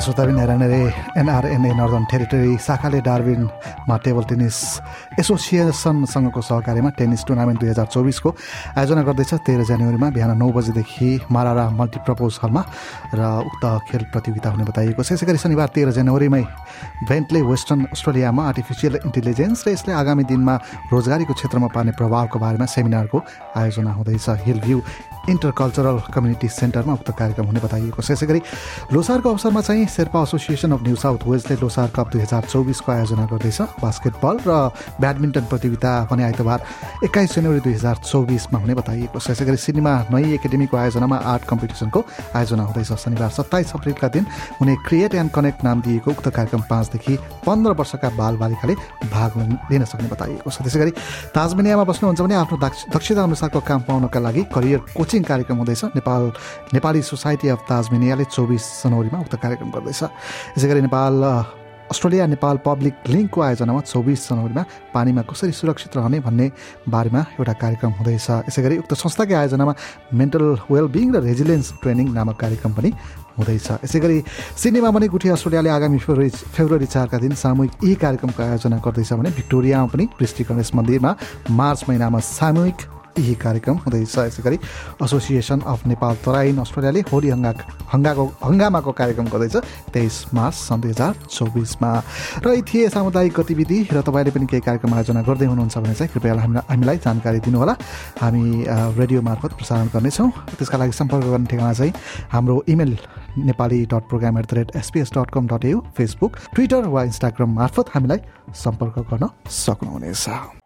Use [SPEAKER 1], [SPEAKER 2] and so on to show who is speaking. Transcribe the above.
[SPEAKER 1] श्रोताबिन हेरानेरे NRNA northern territory शाखाले डार्बिनमा टेबल टेनिस एसोसिएसनसँगको सहकार्यमा टेनिस टुर्नामेन्ट दुई हजार चौबिसको आयोजना गर्दैछ। तेह्र जनवरीमा बिहान नौ बजेदेखि मारारा मल्टिप्रपोज हलमा र उक्त खेल प्रतियोगिता हुने बताइएको छ। यसै गरी शनिबार तेह्र जनवरीमै भेन्टले वेस्टर्न अस्ट्रेलियामा आर्टिफिसियल इन्टेलिजेन्स र यसले आगामी दिनमा रोजगारीको क्षेत्रमा पार्ने प्रभावको बारेमा सेमिनारको आयोजना हुँदैछ। हिल भ्यू इन्टरकल्चरल कम्युनिटी सेन्टरमा उक्त कार्यक्रम हुने बताइएको छ। यसै गरी लोसारको अवसरमा चाहिँ Sherpa association of New South Wellesley Losar cup दुई हजार चौबिसको आयोजना गर्दैछ। बास्केटबल र ब्याडमिन्टन प्रतियोगिता पनि आइतबार एक्काइस जनवरी दुई हजार चौबिसमा हुने बताइएको छ। यसै गरी सिनेमा नयाँ एकाडेमीको आयोजनामा आर्ट कम्पिटिसनको आयोजना हुँदैछ। शनिबार सत्ताइस अप्रेलका दिन हुने क्रिएट एन्ड कनेक्ट नाम दिएको उक्त कार्यक्रम पाँचदेखि पन्ध्र वर्षका बालबालिकाले भाग लिन सक्ने बताइएको छ। त्यसै गरी ताजमेनियामा बस्नुहुन्छ भने आफ्नो दक्षता अनुसारको काम पाउनका लागि करियर कोचिङ कार्यक्रम हुँदैछ। नेपाल नेपाली सोसाइटी अफ ताजमेनियाले चौबिस जनवरीमा उक्त कार्यक्रम गर्दैछ। यसै गरी नेपाल अस्ट्रेलिया नेपाल पब्लिक लिङ्कको आयोजनामा चौबिस जनवरीमा पानीमा कसरी सुरक्षित रहने भन्ने बारेमा एउटा कार्यक्रम हुँदैछ। यसै गरी उक्त संस्थाकै आयोजनामा मेन्टल वेलबिङ र रेजिलेन्स ट्रेनिङ नामक कार्यक्रम पनि हुँदैछ। यसै गरी सिडनीमा पनि गुठी अस्ट्रेलियाले आगामी फेब्रुअरी फेब्रुअरी चारका दिन सामूहिक यही कार्यक्रमको आयोजना गर्दैछ भने भिक्टोरियामा पनि पृष्टि गणेश मन्दिरमा मार्च महिनामा सामूहिक यही कार्यक्रम हुँदैछ यसै गरी एसोसिएसन अफ नेपाल तराइन अस्ट्रेलियाले होली हङ्गा हङ्गाको हङ्गामाको कार्यक्रम गर्दैछ तेइस मार्च सन् दुई हजार चौबिसमा। र यी थिए सामुदायिक गतिविधि र तपाईँले पनि केही कार्यक्रम आयोजना गर्दै हुनुहुन्छ भने चाहिँ कृपया हामीलाई हामीलाई जानकारी दिनुहोला। हामी रेडियो मार्फत प्रसारण गर्नेछौँ। त्यसका लागि सम्पर्क गर्ने ठेगाना चाहिँ हाम्रो email Nepali dot programme at the rate SBS dot com dot AU Facebook Twitter वा इन्स्टाग्राम मार्फत हामीलाई सम्पर्क गर्न सक्नुहुनेछ।